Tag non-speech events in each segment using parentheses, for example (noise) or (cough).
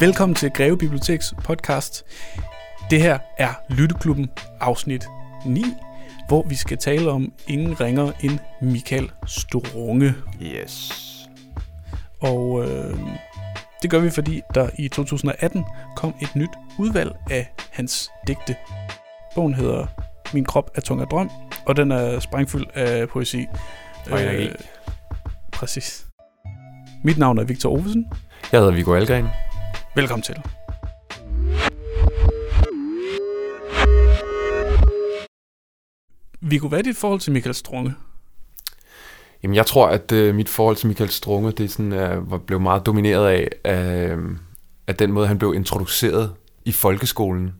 Velkommen til Greve Biblioteks podcast. Det her er Lytteklubben afsnit 9, hvor vi skal tale om ingen ringer end Michael Strunge. Yes. Og øh, det gør vi, fordi der i 2018 kom et nyt udvalg af hans digte. Bogen hedder Min krop er tung af drøm, og den er sprængfyldt af poesi. Og energi. præcis. Mit navn er Victor Ovesen. Jeg hedder Viggo Algren. Velkommen til. Viggo, hvad er dit forhold til Michael Strunge? Jamen, jeg tror, at øh, mit forhold til Michael Strunge, det er sådan, øh, var- blev meget domineret af, af, af den måde, han blev introduceret i folkeskolen.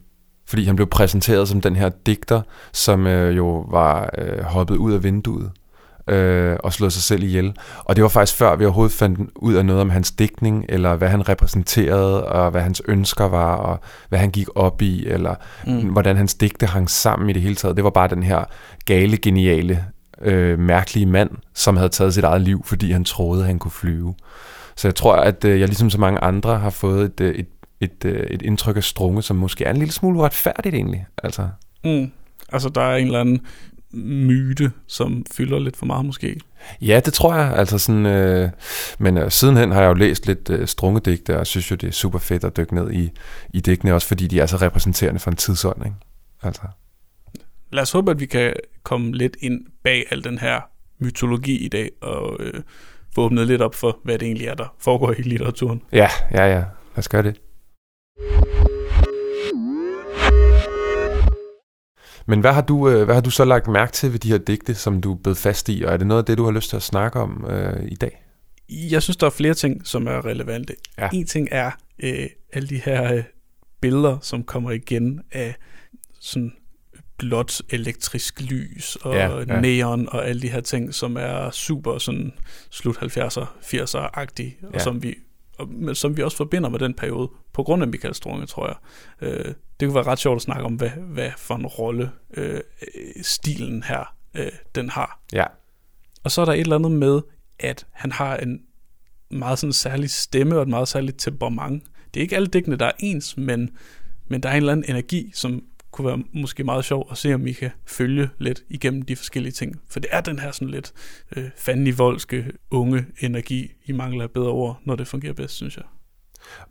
Fordi han blev præsenteret som den her digter, som øh, jo var øh, hoppet ud af vinduet øh, og slået sig selv ihjel. Og det var faktisk før, vi overhovedet fandt ud af noget om hans digtning, eller hvad han repræsenterede, og hvad hans ønsker var, og hvad han gik op i, eller mm. hvordan hans digte hang sammen i det hele taget. Det var bare den her gale, geniale, øh, mærkelige mand, som havde taget sit eget liv, fordi han troede, han kunne flyve. Så jeg tror, at øh, jeg ligesom så mange andre har fået et, øh, et, et, øh, et indtryk af Strunge, som måske er en lille smule uretfærdigt egentlig. Altså, Mm. Altså, der er en eller anden myte, som fylder lidt for meget måske. Ja, det tror jeg. Altså sådan, øh, men øh, sidenhen har jeg jo læst lidt øh, strungedigte, og synes jo, det er super fedt at dykke ned i, i digtene, også fordi de er så repræsenterende for en tidsånd. Ikke? Altså. Lad os håbe, at vi kan komme lidt ind bag al den her mytologi i dag, og øh, få åbnet lidt op for, hvad det egentlig er, der foregår i litteraturen. Ja, ja, ja. Lad os gøre det. Men hvad har, du, øh, hvad har du så lagt mærke til ved de her digte, som du er blevet fast i, og er det noget af det, du har lyst til at snakke om øh, i dag? Jeg synes, der er flere ting, som er relevante. Ja. En ting er øh, alle de her øh, billeder, som kommer igen af sådan blåt elektrisk lys og Ja, ja, neon og alle de her ting, som er super sådan slut 70'er, 80'er-agtige, ja. Og som vi som vi også forbinder med den periode, på grund af Michael Strunge, tror jeg. Øh, det kunne være ret sjovt at snakke om, hvad, hvad for en rolle øh, stilen her, øh, den har. Ja, Og så er der et eller andet med, at han har en meget sådan særlig stemme og et meget særligt temperament. Det er ikke alle digtene, der er ens, men, men der er en eller anden energi, som kunne være måske meget sjov at se, om I kan følge lidt igennem de forskellige ting. For det er den her sådan lidt øh, fandenivoldske, unge energi, I mangler bedre ord, når det fungerer bedst, synes jeg.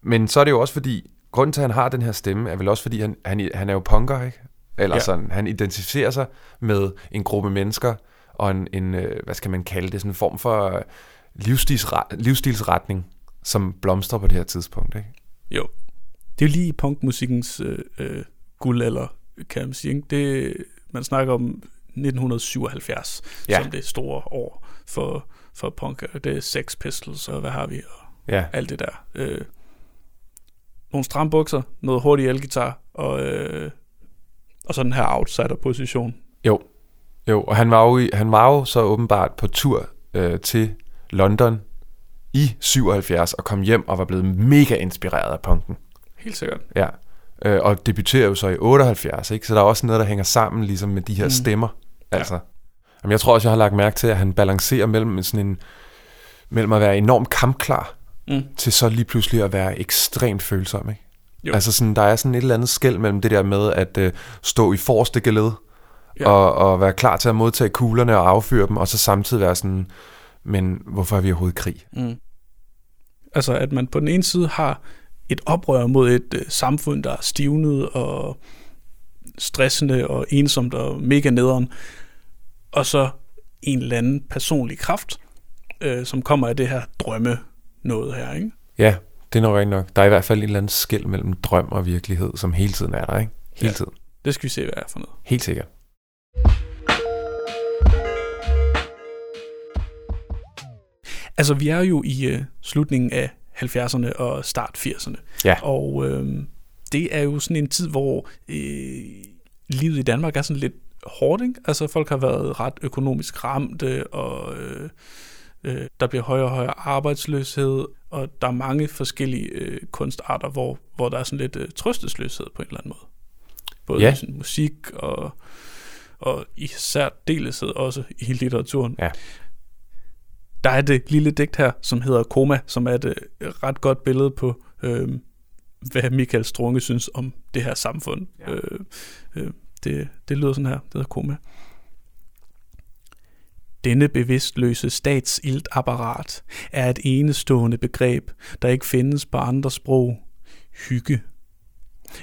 Men så er det jo også fordi, grunden til, at han har den her stemme, er vel også fordi, han, han, han er jo punker, ikke? Eller Ja. sådan, han identificerer sig med en gruppe mennesker, og en, en øh, hvad skal man kalde det, sådan en form for øh, livsstilsret, livsstilsretning, som blomstrer på det her tidspunkt, ikke? Jo. Det er jo lige punkmusikkens øh, øh, guldalder, kan man sige. Ikke? Det, man snakker om 1977 ja. Som det store år for, for punk. Det er Sex Pistols, og hvad har vi, og Ja, alt det der. Øh, nogle stramme bukser, noget hurtig elgitar, og, øh, og så den her outsider-position. jo. Jo, og han var jo, i, han var jo så åbenbart på tur øh, til London i 77 og kom hjem og var blevet mega inspireret af punken. Helt sikkert. Ja, øh, og debuterer jo så i 78, ikke? Så der er også noget, der hænger sammen ligesom med de her Mm. mm. stemmer. Altså. Jamen, jeg tror også, jeg har lagt mærke til, at han balancerer mellem sådan en mellem at være enormt kampklar, Mm. til så lige pludselig at være ekstremt følsom, ikke? Jo. Altså sådan, der er sådan et eller andet skæld mellem det der med at øh, stå i forreste geled, Ja. ja. og, og være klar til at modtage kuglerne og affyre dem, og så samtidig være sådan, men hvorfor er vi overhovedet i krig? Mm. Altså, at man på den ene side har et oprør mod et øh, samfund, der er stivnet og stressende og ensomt og mega nederen, og så en eller anden personlig kraft, øh, som kommer af det her drømme noget her, ikke? Ja, det er nok rigtigt nok. Der er i hvert fald en eller anden skæld mellem drøm og virkelighed, som hele tiden er der, ikke? Hele Ja. tiden. Det skal vi se, hvad er for noget. Helt sikkert. Altså, vi er jo i øh, slutningen af 70'erne og start 80'erne. Ja. Og øh, det er jo sådan en tid, hvor øh, livet i Danmark er sådan lidt hårdt, ikke? Altså, folk har været ret økonomisk ramte, og øh, øh, der bliver højere og højere arbejdsløshed, og der er mange forskellige øh, kunstarter, hvor, hvor der er sådan lidt øh, trøstesløshed på en eller anden måde. Både Ja. i sådan musik og, og især deleshed også i litteraturen. Ja. Der er det lille digt her, som hedder Koma, som er et øh, ret godt billede på øh, hvad Michael Strunge synes om det her samfund. Ja. Øh, øh, det, det lyder sådan her, det hedder koma. Denne bevidstløse statsiltapparat er et enestående begreb, der ikke findes på andre sprog. Hygge.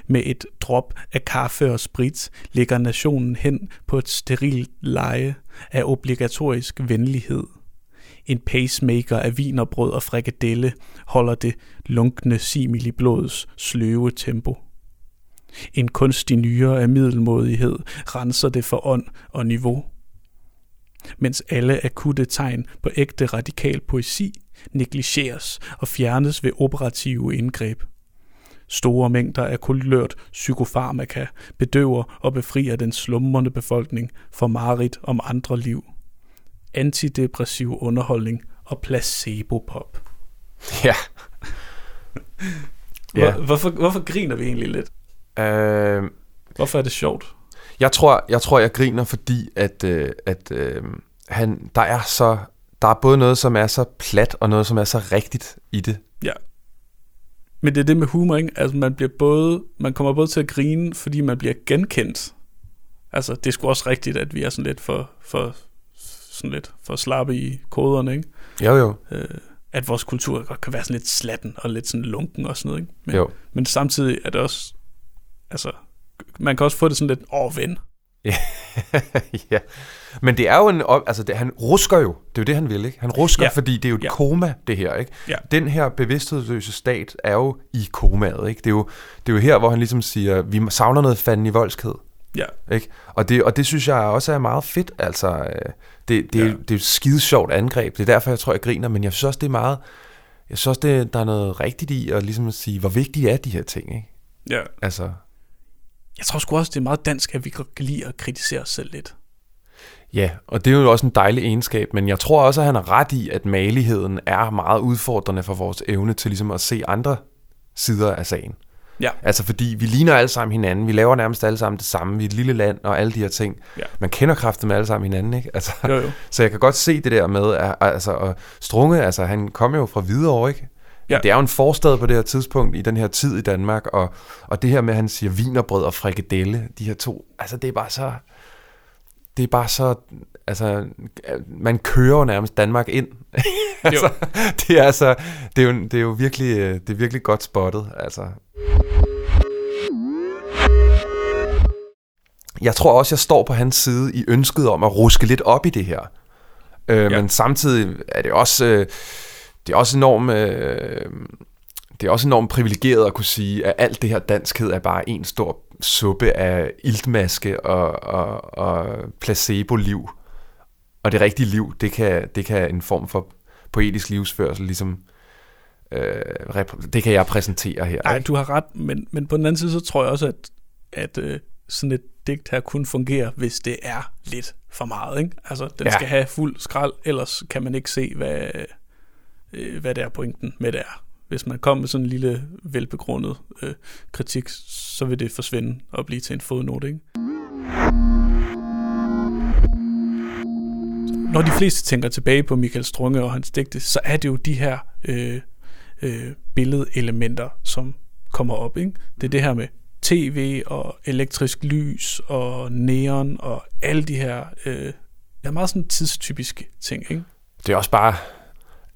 Med et drop af kaffe og sprit ligger nationen hen på et sterilt leje af obligatorisk venlighed. En pacemaker af vinerbrød og frikadelle holder det lunkne simil i blodets sløve tempo. En kunstig nyre af middelmodighed renser det for ånd og niveau – mens alle akutte tegn på ægte radikal poesi negligeres og fjernes ved operative indgreb. Store mængder af kulørt psykofarmaka bedøver og befrier den slumrende befolkning for marit om andre liv. Antidepressiv underholdning og placebo-pop. Ja. (laughs) ja. Hvor, hvorfor, hvorfor griner vi egentlig lidt? Øh, hvorfor er det sjovt? Jeg tror, jeg tror, jeg griner, fordi at, øh, at øh, han, der er så der er både noget, som er så plat, og noget, som er så rigtigt i det. Ja. Men det er det med humor, ikke? Altså, man, bliver både, man kommer både til at grine, fordi man bliver genkendt. Altså, det er sgu også rigtigt, at vi er sådan lidt for, for, sådan lidt for slappe i koderne, ikke? Jo, jo. Øh, at vores kultur godt kan være sådan lidt slatten og lidt sådan lunken og sådan noget, ikke? Men, jo. men samtidig er det også, altså, man kan også få det sådan lidt, åh, ven. ja, (laughs) men det er jo en, altså det, han rusker jo, det er jo det han vil, ikke? Han rusker, ja. fordi det er jo et ja. koma, det her, ikke? Ja. Den her bevidsthedsløse stat er jo i komaet, ikke? Det er jo, det er jo her, hvor han ligesom siger, vi savner noget fanden i voldsked. Ja. Ikke? Og, det, og det synes jeg også er meget fedt, altså, øh, det, det, ja. det, er et skide sjovt angreb, det er derfor, jeg tror, jeg griner, men jeg synes også, det er meget, jeg synes også, det, der er noget rigtigt i at ligesom at sige, hvor vigtige er de her ting, ikke? Ja. Altså, jeg tror sgu også, det er meget dansk, at vi kan lide at kritisere os selv lidt. Ja, og det er jo også en dejlig egenskab, men jeg tror også, at han har ret i, at maligheden er meget udfordrende for vores evne til ligesom at se andre sider af sagen. Ja. Altså fordi vi ligner alle sammen hinanden, vi laver nærmest alle sammen det samme, vi er et lille land og alle de her ting. Ja. Man kender kraften med alle sammen hinanden, ikke? Altså, jo, jo. (laughs) Så jeg kan godt se det der med, at, altså, at Strunge, altså han kom jo fra Hvidovre, ikke? Ja. Det er jo en forstad på det her tidspunkt i den her tid i Danmark, og, og det her med, at han siger vinerbrød og frikadelle, de her to, altså det er bare så, det er bare så, altså, man kører nærmest Danmark ind. (laughs) altså, det er altså, det er jo, det er jo virkelig, det er virkelig godt spottet, altså. Jeg tror også, jeg står på hans side i ønsket om at ruske lidt op i det her. Øh, ja. Men samtidig er det også... Øh, det er også enormt... Øh, det er også enormt privilegeret at kunne sige, at alt det her danskhed er bare en stor suppe af iltmaske og, og, og placebo-liv. Og det rigtige liv, det kan, det kan en form for poetisk livsførsel ligesom... Øh, det kan jeg præsentere her. Nej, du har ret, men, men på den anden side, så tror jeg også, at, at øh, sådan et digt her kun fungerer, hvis det er lidt for meget. Ikke? Altså, den ja. skal have fuld skrald, ellers kan man ikke se, hvad, øh, hvad det er pointen med det er. Hvis man kommer med sådan en lille velbegrundet øh, kritik, så vil det forsvinde og blive til en fodnote. Ikke? Når de fleste tænker tilbage på Michael Strunge og hans digte, så er det jo de her øh, øh, billedelementer, som kommer op. Ikke? Det er det her med tv og elektrisk lys og neon og alle de her øh, er meget sådan tidstypiske ting. Ikke? Det er også bare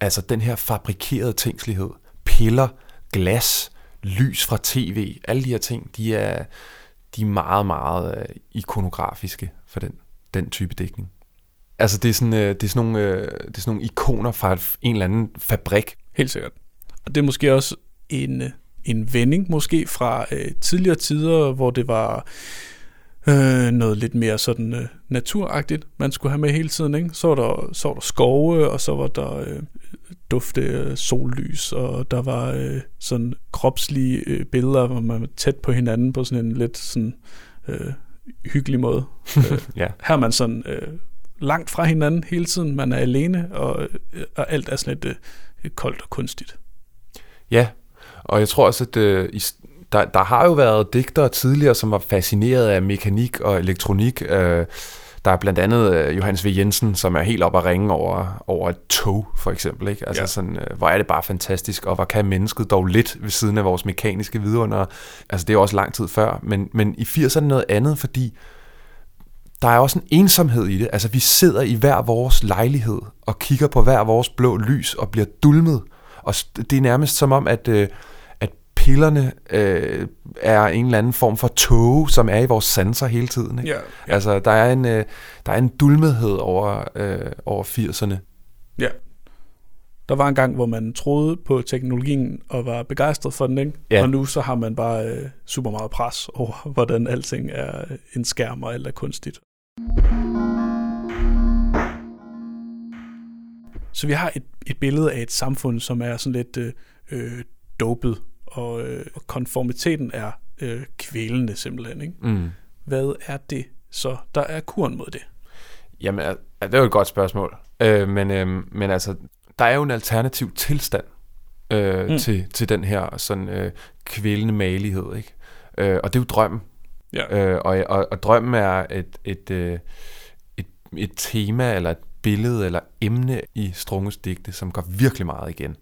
Altså den her fabrikerede tingslighed, piller, glas, lys fra tv, alle de her ting, de er, de er meget, meget øh, ikonografiske for den, den type dækning. Altså det er sådan, øh, det er sådan, nogle, øh, det er sådan nogle ikoner fra en eller anden fabrik. Helt sikkert. Og det er måske også en, en vending måske fra øh, tidligere tider, hvor det var øh, noget lidt mere sådan øh, naturagtigt, man skulle have med hele tiden. Ikke? Så, var der, så var der skove, og så var der øh, dufte øh, sollys, og der var øh, sådan kropslige øh, billeder, hvor man var tæt på hinanden på sådan en lidt sådan øh, hyggelig måde. (laughs) øh, ja. Her er man sådan øh, langt fra hinanden hele tiden, man er alene, og, øh, og alt er sådan lidt øh, koldt og kunstigt. Ja, og jeg tror også, at øh, i, der, der har jo været digtere tidligere, som var fascineret af mekanik og elektronik. Øh, Der er blandt andet øh, Johannes V. Jensen, som er helt op at ringe over, over et tog, for eksempel. Ikke? Altså Ja. sådan, øh, hvor er det bare fantastisk, og hvor kan mennesket dog lidt ved siden af vores mekaniske vidunder. Altså det er jo også lang tid før, men, men i 80'erne noget andet, fordi der er også en ensomhed i det. Altså vi sidder i hver vores lejlighed og kigger på hver vores blå lys og bliver dulmet. Og det er nærmest som om, at, øh, at pillerne øh, er en eller anden form for tåge, som er i vores sanser hele tiden. Ikke? Ja, ja. Altså, der er en, øh, der er en dulmethed over, øh, over 80'erne. ja. Der var en gang, hvor man troede på teknologien og var begejstret for den, ikke? Ja. Og nu så har man bare øh, super meget pres over, hvordan alting er en skærm og alt er kunstigt. Så vi har et, et billede af et samfund, som er sådan lidt øh, øh, dopet, og, øh, konformiteten er øh, kvælende simpelthen. Ikke? Mm. Hvad er det så, der er kuren mod det? Jamen, al- al- det er jo et godt spørgsmål. Øh, men, øh, men altså, der er jo en alternativ tilstand øh, mm. til, til den her sådan øh, kvælende malighed, ikke? Øh, og det er jo drømmen. Ja. Øh, og, og, og drømmen er et, et, øh, et, et tema eller et billede eller emne i Strunges digte, som går virkelig meget igen.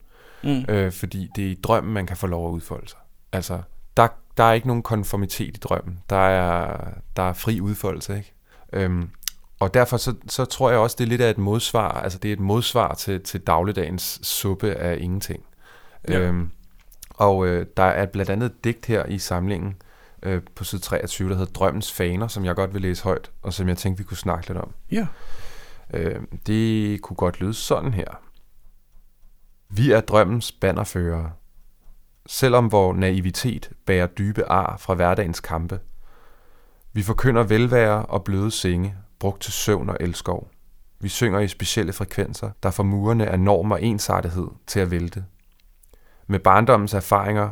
Mm. Øh, fordi det er i drømmen, man kan få lov at udfolde sig. Altså, der, der er ikke nogen konformitet i drømmen. Der er, der er fri udfoldelse, ikke? Øhm, og derfor så, så tror jeg også, det er lidt af et modsvar. Altså, det er et modsvar til, til dagligdagens suppe af ingenting. Ja. Øhm, og øh, der er blandt andet et digt her i samlingen øh, på side 23, der hedder Drømmens Faner, som jeg godt vil læse højt, og som jeg tænkte, vi kunne snakke lidt om. Ja. Øh, det kunne godt lyde sådan her. Vi er drømmens bannerførere. Selvom vor naivitet bærer dybe ar fra hverdagens kampe. Vi forkynder velvære og bløde senge, brugt til søvn og elskov. Vi synger i specielle frekvenser, der får murene af norm og ensartethed til at vælte. Med barndommens erfaringer,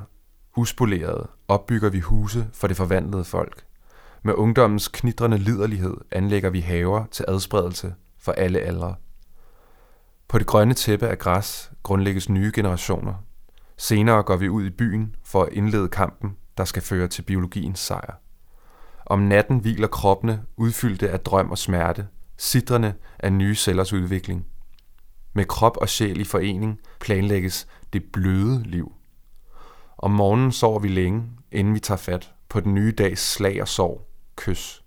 uspolerede, opbygger vi huse for det forvandlede folk. Med ungdommens knitrende liderlighed anlægger vi haver til adspredelse for alle aldre. På det grønne tæppe af græs grundlægges nye generationer. Senere går vi ud i byen for at indlede kampen, der skal føre til biologiens sejr. Om natten hviler kroppene udfyldte af drøm og smerte, sidrende af nye cellers udvikling. Med krop og sjæl i forening planlægges det bløde liv. Om morgenen sover vi længe, inden vi tager fat på den nye dags slag og sorg, kys.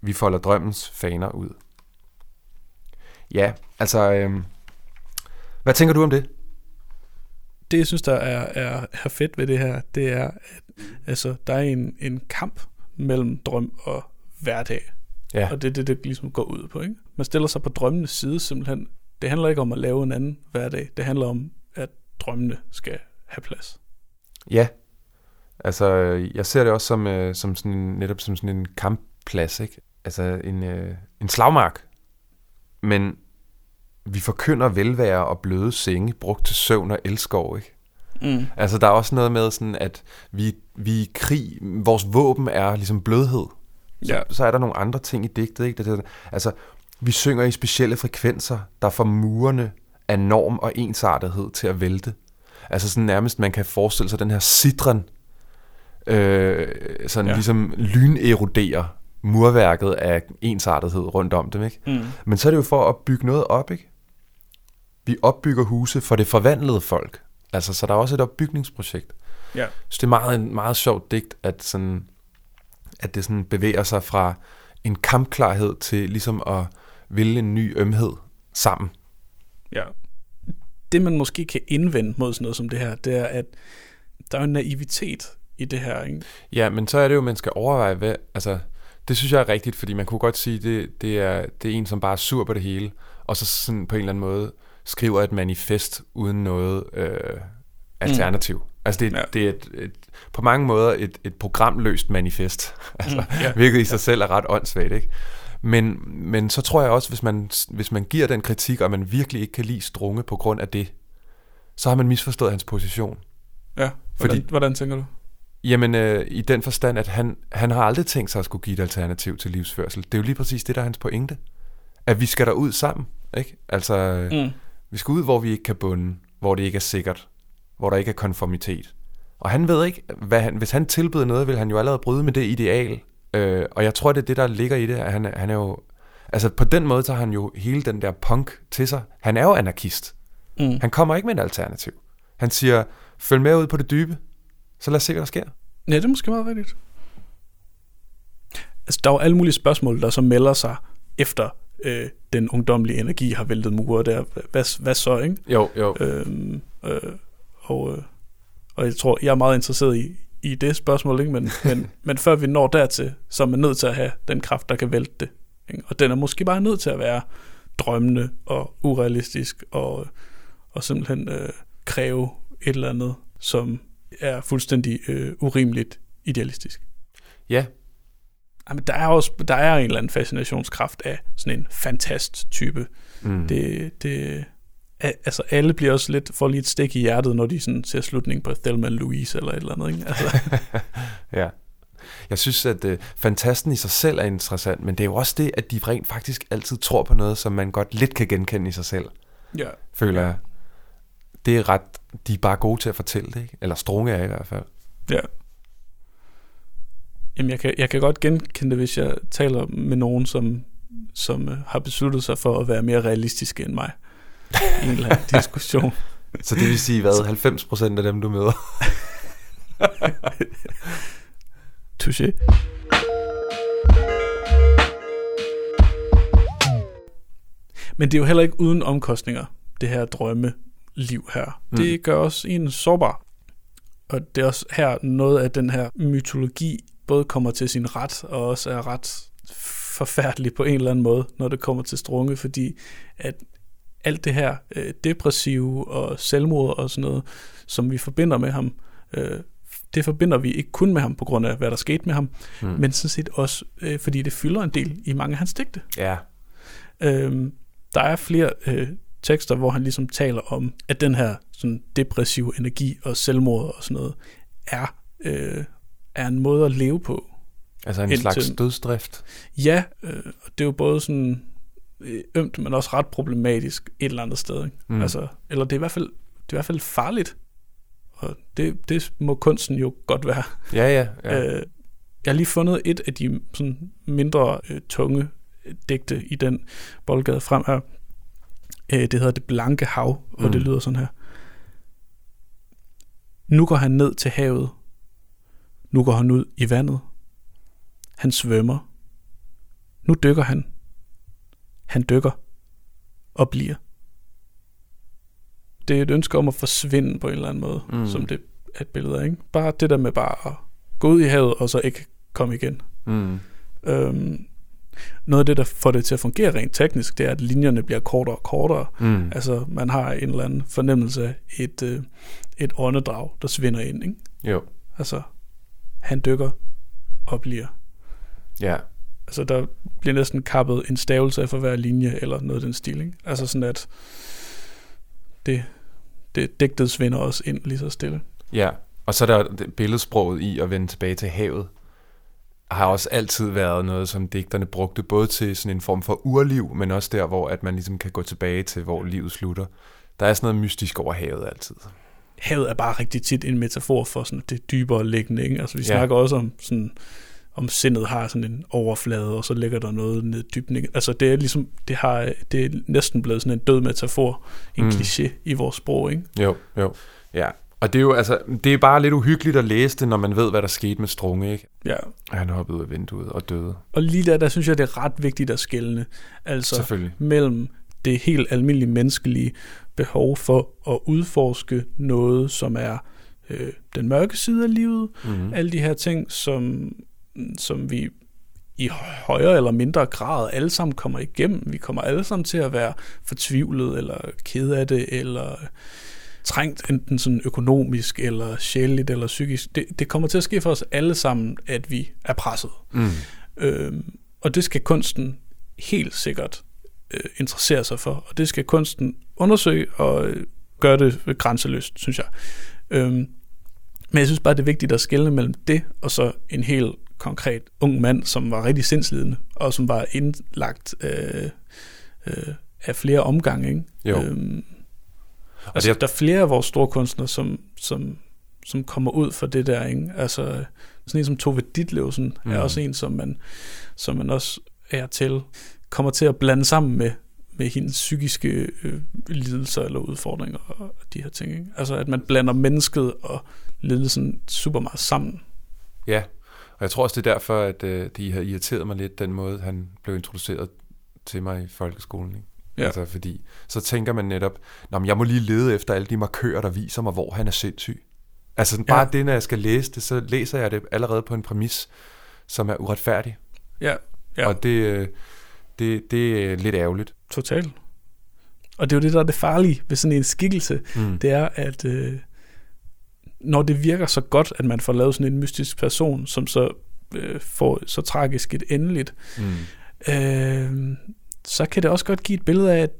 Vi folder drømmens faner ud. Ja, altså, øh, hvad tænker du om det? det, jeg synes, der er, er, er fedt ved det her, det er, at altså, der er en, en kamp mellem drøm og hverdag. Ja, Og det er det, det ligesom går ud på. Ikke? Man stiller sig på drømmenes side simpelthen. Det handler ikke om at lave en anden hverdag. Det handler om, at drømmene skal have plads. ja. Altså, jeg ser det også som, øh, som sådan netop som sådan en kampplads, ikke? Altså en, øh, en slagmark. Men vi forkynder velvære og bløde senge, brugt til søvn og elskov, ikke? Mm. Altså, der er også noget med sådan, at vi, vi i krig, vores våben er ligesom blødhed. Så, Ja. så er der nogle andre ting i digtet, ikke? Det, det, altså, vi synger i specielle frekvenser, der får murene af norm og ensartethed til at vælte. Altså sådan nærmest, man kan forestille sig den her citron, øh, sådan ja. ligesom lyneroderer murværket af ensartethed rundt om dem, ikke? Mm. Men så er det jo for at bygge noget op, ikke? Vi opbygger huse for det forvandlede folk. Altså, så der er også et opbygningsprojekt. Ja. Så det er meget, en meget sjovt digt, at, sådan, at det sådan bevæger sig fra en kampklarhed til ligesom at ville en ny ømhed sammen. Ja. Det, man måske kan indvende mod sådan noget som det her, det er, at der er en naivitet i det her. Ikke? Ja, men så er det jo, at man skal overveje, hvad, altså, det synes jeg er rigtigt, fordi man kunne godt sige, det, det, er, det er en, som bare er sur på det hele, og så sådan på en eller anden måde skriver et manifest uden noget øh, alternativ. Mm. Altså det, Ja. det er et, et, på mange måder et, et programløst manifest, (laughs) altså, Mm, ja. hvilket i sig selv er ret åndssvagt, ikke? Men, men så tror jeg også, hvis man, hvis man giver den kritik, og man virkelig ikke kan lide Strunge på grund af det, så har man misforstået hans position. Ja. Hvordan, Fordi- hvordan tænker du? Jamen, øh, i den forstand, at han, han har aldrig tænkt sig at skulle give et alternativ til livsførsel. Det er jo lige præcis det, der er hans pointe. At vi skal derud sammen, ikke? Altså, mm. Vi skal ud, hvor vi ikke kan bunde, hvor det ikke er sikkert, hvor der ikke er konformitet. Og han ved ikke, hvad han, hvis han tilbyder noget, vil han jo allerede bryde med det ideal. Øh, og jeg tror, det er det, der ligger i det. At han, han, er jo, Altså på den måde tager han jo hele den der punk til sig. Han er jo anarkist. Mm. Han kommer ikke med et alternativ. Han siger, følg med ud på det dybe, så lad os se, hvad der sker. Ja, det er måske meget rigtigt. Altså, der er jo alle mulige spørgsmål, der så melder sig efter øh, den ungdomlige energi har væltet mure der. Hvad, hvad så, ikke? Jo, jo. Øhm, øh, og, øh, og jeg tror, jeg er meget interesseret i, i det spørgsmål, ikke? Men, men, (laughs) men før vi når dertil, så er man nødt til at have den kraft, der kan vælte det. Ikke? Og den er måske bare nødt til at være drømmende og urealistisk og, og simpelthen øh, kræve et eller andet, som er fuldstændig øh, urimeligt idealistisk. Ja, Jamen, der er også der er en eller anden fascinationskraft af sådan en fantast type. mm. Det, det, altså alle bliver også lidt, får lige et stik i hjertet, når de sådan ser slutningen på Thelma Louise eller et eller andet. Ikke? Altså, (laughs) ja. Jeg synes, at øh, fantasten i sig selv er interessant, men det er jo også det, at de rent faktisk altid tror på noget, som man godt lidt kan genkende i sig selv, ja. føler jeg. Det er ret, de er bare gode til at fortælle det, ikke? Eller Strunge er i hvert fald. ja. Jamen, jeg kan, jeg kan godt genkende det, hvis jeg taler med nogen, som, som øh, har besluttet sig for at være mere realistiske end mig i en eller anden (laughs) diskussion. Så det vil sige, hvad, 90% af dem, du møder? (laughs) Touché. Men det er jo heller ikke uden omkostninger, det her drømmeliv her. Mm. Det gør også en sårbar. Og det er også her noget af den her mytologi både kommer til sin ret, og også er ret forfærdelig på en eller anden måde, når det kommer til Strunge, fordi at alt det her øh, depressive og selvmord og sådan noget, som vi forbinder med ham, øh, det forbinder vi ikke kun med ham på grund af, hvad der skete med ham, Mm. men sådan set også, øh, fordi det fylder en del i mange af hans digte. Ja, Øhm, der er flere øh, tekster, hvor han ligesom taler om, at den her sådan depressive energi og selvmord og sådan noget, er, øh, er en måde at leve på. altså en Indtil- slags dødsdrift. Ja, øh, og det er jo både sådan øh, ømt, men også ret problematisk et eller andet sted. Ikke? Mm. Altså, eller det er, i hvert fald, det er i hvert fald farligt, og det, det må kunsten jo godt være. Ja, ja, ja. Øh, jeg har lige fundet et af de sådan, mindre øh, tunge digte i den boldgade frem her. Øh, det hedder Det Blanke Hav, og Mm. det lyder sådan her. Nu går han ned til havet. Nu går han ud i vandet. Han svømmer. Nu dykker han. Han dykker og bliver. Det er et ønske om at forsvinde på en eller anden måde, Mm. som det er et billede af. Ikke? Bare det der med bare at gå ud i havet, og så ikke komme igen. Mm. Øhm, noget af det, der får det til at fungere rent teknisk, det er, at linjerne bliver kortere og kortere. Mm. Altså, man har en eller anden fornemmelse af et, øh, et åndedrag, der svinder ind. Ikke? Jo, Altså, han dykker og bliver. ja. Altså, der bliver næsten kappet en stavelse af for hver linje, eller noget af den stil. Ikke? Altså sådan, at det, det digtet svinder også ind lige så stille. Ja, og så er der billedsproget i at vende tilbage til havet, har også altid været noget, som digterne brugte, både til sådan en form for urliv, men også der, hvor at man ligesom kan gå tilbage til, hvor livet slutter. Der er sådan noget mystisk over havet altid. Havet er bare rigtig tit en metafor for sådan det dybere liggende. Ikke? Altså, vi Ja. snakker også om sådan om sindet har sådan en overflade, og så ligger der noget ned dybden. Altså det er ligesom, det, har, det er næsten blevet sådan en død metafor, en Mm. kliché i vores sprog, ikke? Jo, jo. Ja, og det er jo altså, det er bare lidt uhyggeligt at læse det, når man ved, hvad der skete med Strunge, ikke? Ja. Han hoppede ud af vinduet og døde. Og lige der, der synes jeg, det er ret vigtigt at skelne. Altså mellem det helt almindelige menneskelige behov for at udforske noget, som er øh, den mørke side af livet, Mm-hmm. alle de her ting, som, som vi i højere eller mindre grad alle sammen kommer igennem. Vi kommer alle sammen til at være fortvivlet, eller ked af det, eller trængt enten sådan økonomisk, eller sjældent, eller psykisk. Det, det kommer til at ske for os alle sammen, at vi er presset. Mm. Øhm, og det skal kunsten helt sikkert øh, interessere sig for, og det skal kunsten undersøge og øh, gøre det grænseløst, synes jeg. Øhm, men jeg synes bare, det er vigtigt at skelne mellem det, og så en helt konkret ung mand, som var rigtig sindslidende, og som var indlagt øh, øh, af flere omgange. Ikke? Jo. Øhm, Og altså, det der er flere af vores store kunstnere, som, som, som kommer ud for det der. Ikke? Altså, sådan en som Tove Ditlevsen. Mm. er også en, som man, som man også er til kommer til at blande sammen med, med hendes psykiske øh, lidelser eller udfordringer og de her ting. Ikke? Altså at man blander mennesket og lidelsen super meget sammen. Ja, og jeg tror også, det er derfor, at øh, de har irriteret mig lidt, den måde, han blev introduceret til mig i folkeskolen. Ikke? Ja. Altså, fordi så tænker man netop, Nå, men jeg må lige lede efter alle de markører, der viser mig, hvor han er sindssyg. Altså bare Ja. det, når jeg skal læse det, så læser jeg det allerede på en præmis, som er uretfærdig. Ja, Ja. Ja. Og det, øh, det, det er lidt ærgerligt. totalt. Og det er jo det, der er det farlige ved sådan en skikkelse. Mm. Det er, at øh, når det virker så godt, at man får lavet sådan en mystisk person, som så øh, får så tragisk et endeligt, Mm. øh, så kan det også godt give et billede af, at,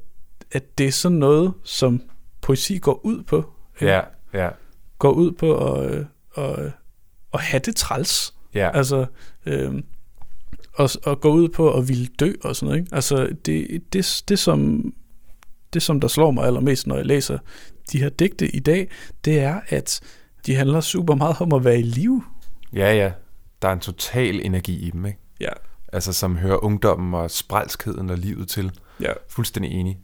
at det er sådan noget, som poesi går ud på. ikke? Ja, ja, Går ud på at, øh, at, at have det træls. ja. Altså, øh, og, og gå ud på at ville dø og sådan noget. Ikke? Altså, det, det, det, som, det, som der slår mig allermest, når jeg læser de her digte i dag, det er, at de handler super meget om at være i live. ja, ja. Der er en total energi i dem, ikke? Ja, Altså, som hører ungdommen og sprælskheden og livet til. ja. Fuldstændig enig.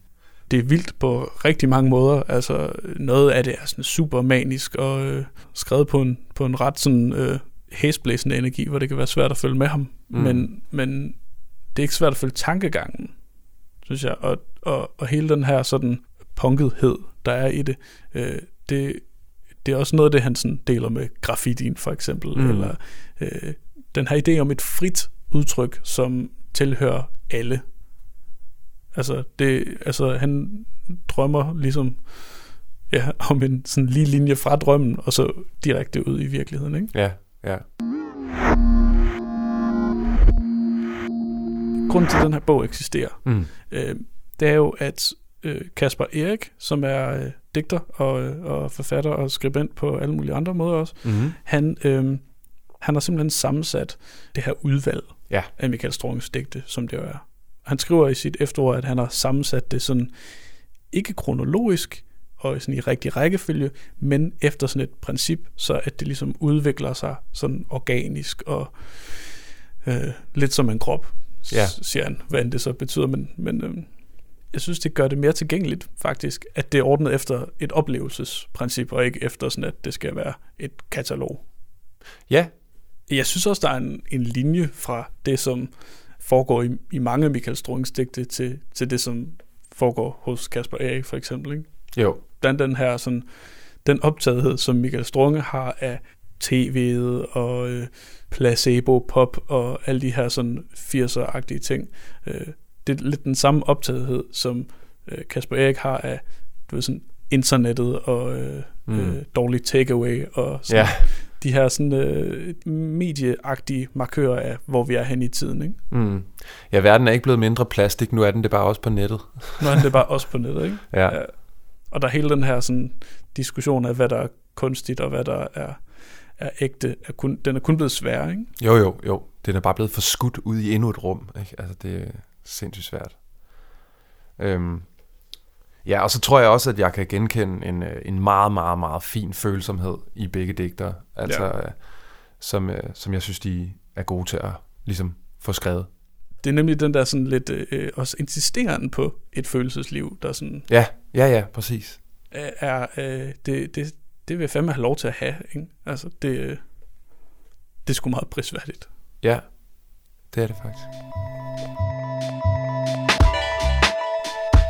Det er vildt på rigtig mange måder. Altså, noget af det er sådan super manisk og øh, skrevet på en, på en ret sådan øh, hæsblæsende energi, hvor det kan være svært at følge med ham. Mm. Men, men det er ikke svært at følge tankegangen, synes jeg. Og, og, og hele den her sådan punkethed, der er i det, øh, det, det er også noget af det, han sådan deler med graffitien for eksempel. Mm. Eller øh, den her idé om et frit udtryk, som tilhører alle. Altså, det, altså han drømmer ligesom ja, om en sådan lige linje fra drømmen, og så direkte ud i virkeligheden. Ikke? Ja, ja. Grunden til, at den her bog eksisterer, Mm. øh, det er jo, at øh, Kasper Erik, som er øh, digter og, øh, og forfatter og skribent på alle mulige andre måder også, Mm-hmm. han, øh, han har simpelthen sammensat det her udvalg Ja. af Michael Stronges digte, som det jo er. Han skriver i sit efterord, at han har sammensat det sådan, ikke kronologisk og sådan i rigtig rækkefølge, men efter sådan et princip, så at det ligesom udvikler sig sådan organisk og øh, lidt som en krop, Ja. siger han, hvad end det så betyder. Men, men øh, jeg synes, det gør det mere tilgængeligt faktisk, at det er ordnet efter et oplevelsesprincip, og ikke efter sådan, at det skal være et katalog. Ja, Jeg synes også, der er en, en linje fra det, som foregår i, i mange af Michael Strungens digte, til, til det, som foregår hos Kasper Erik for eksempel. Ikke? jo. Den, den her sådan, den optagethed, som Michael Strunge har af tv'et og øh, placebo-pop og alle de her sådan 80'er-agtige ting. Øh, det er lidt den samme optagethed, som øh, Kasper Erik har af du ved, sådan internettet og øh, Mm. øh, dårlig takeaway og sådan Ja, de her sådan øh, medieagtige markører af, hvor vi er hen i tiden. Ikke? mm. ja, verden er ikke blevet mindre plastik, nu er den det bare også på nettet. Nu er det bare (laughs) også på nettet. Ikke? Ja, Ja. Og der er hele den her sådan, diskussion af, hvad der er kunstigt og hvad der er, er ægte. Er kun, den er kun blevet sværere. Ikke? jo, jo, jo. Den er bare blevet forskudt ud i endnu et rum. Ikke? Altså, det er sindssygt svært. Øhm. Ja, og så tror jeg også, at jeg kan genkende en, øh, en meget, meget, meget fin følsomhed i begge digtere. Altså, ja. som, øh, som jeg synes, de er gode til at ligesom få skrevet. Det er nemlig den der sådan lidt øh, også insisterende på et følelsesliv, der sådan Ja, ja, ja, præcis. er, øh, det, det, det vil jeg fandme have lov til at have. Ikke? Altså, det, øh, det er sgu meget prisværdigt. Ja, det er det faktisk.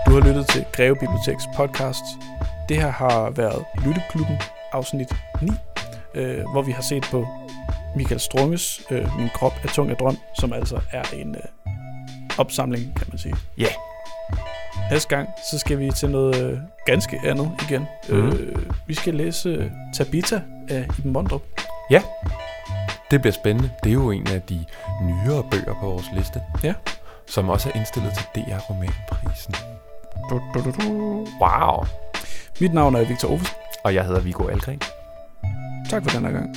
Du har lyttet til Greve Biblioteks podcast. Det her har været Lytteklubben, afsnit 9, øh, hvor vi har set på Michael Strunges øh, Min krop er tung af drøm, som altså er en øh, opsamling, kan man sige. Ja. Næste gang, så skal vi til noget øh, ganske andet igen. Mhm. Øh, vi skal læse øh, Tabita af Iben Mondrup. Det bliver spændende. Det er jo en af de nyere bøger på vores liste. Ja. Som også er indstillet til DR Romanprisen. Du, du, du, du. Wow. Mit navn er Victor Ovesen. Og jeg hedder Viggo Algren. Tak for den her gang.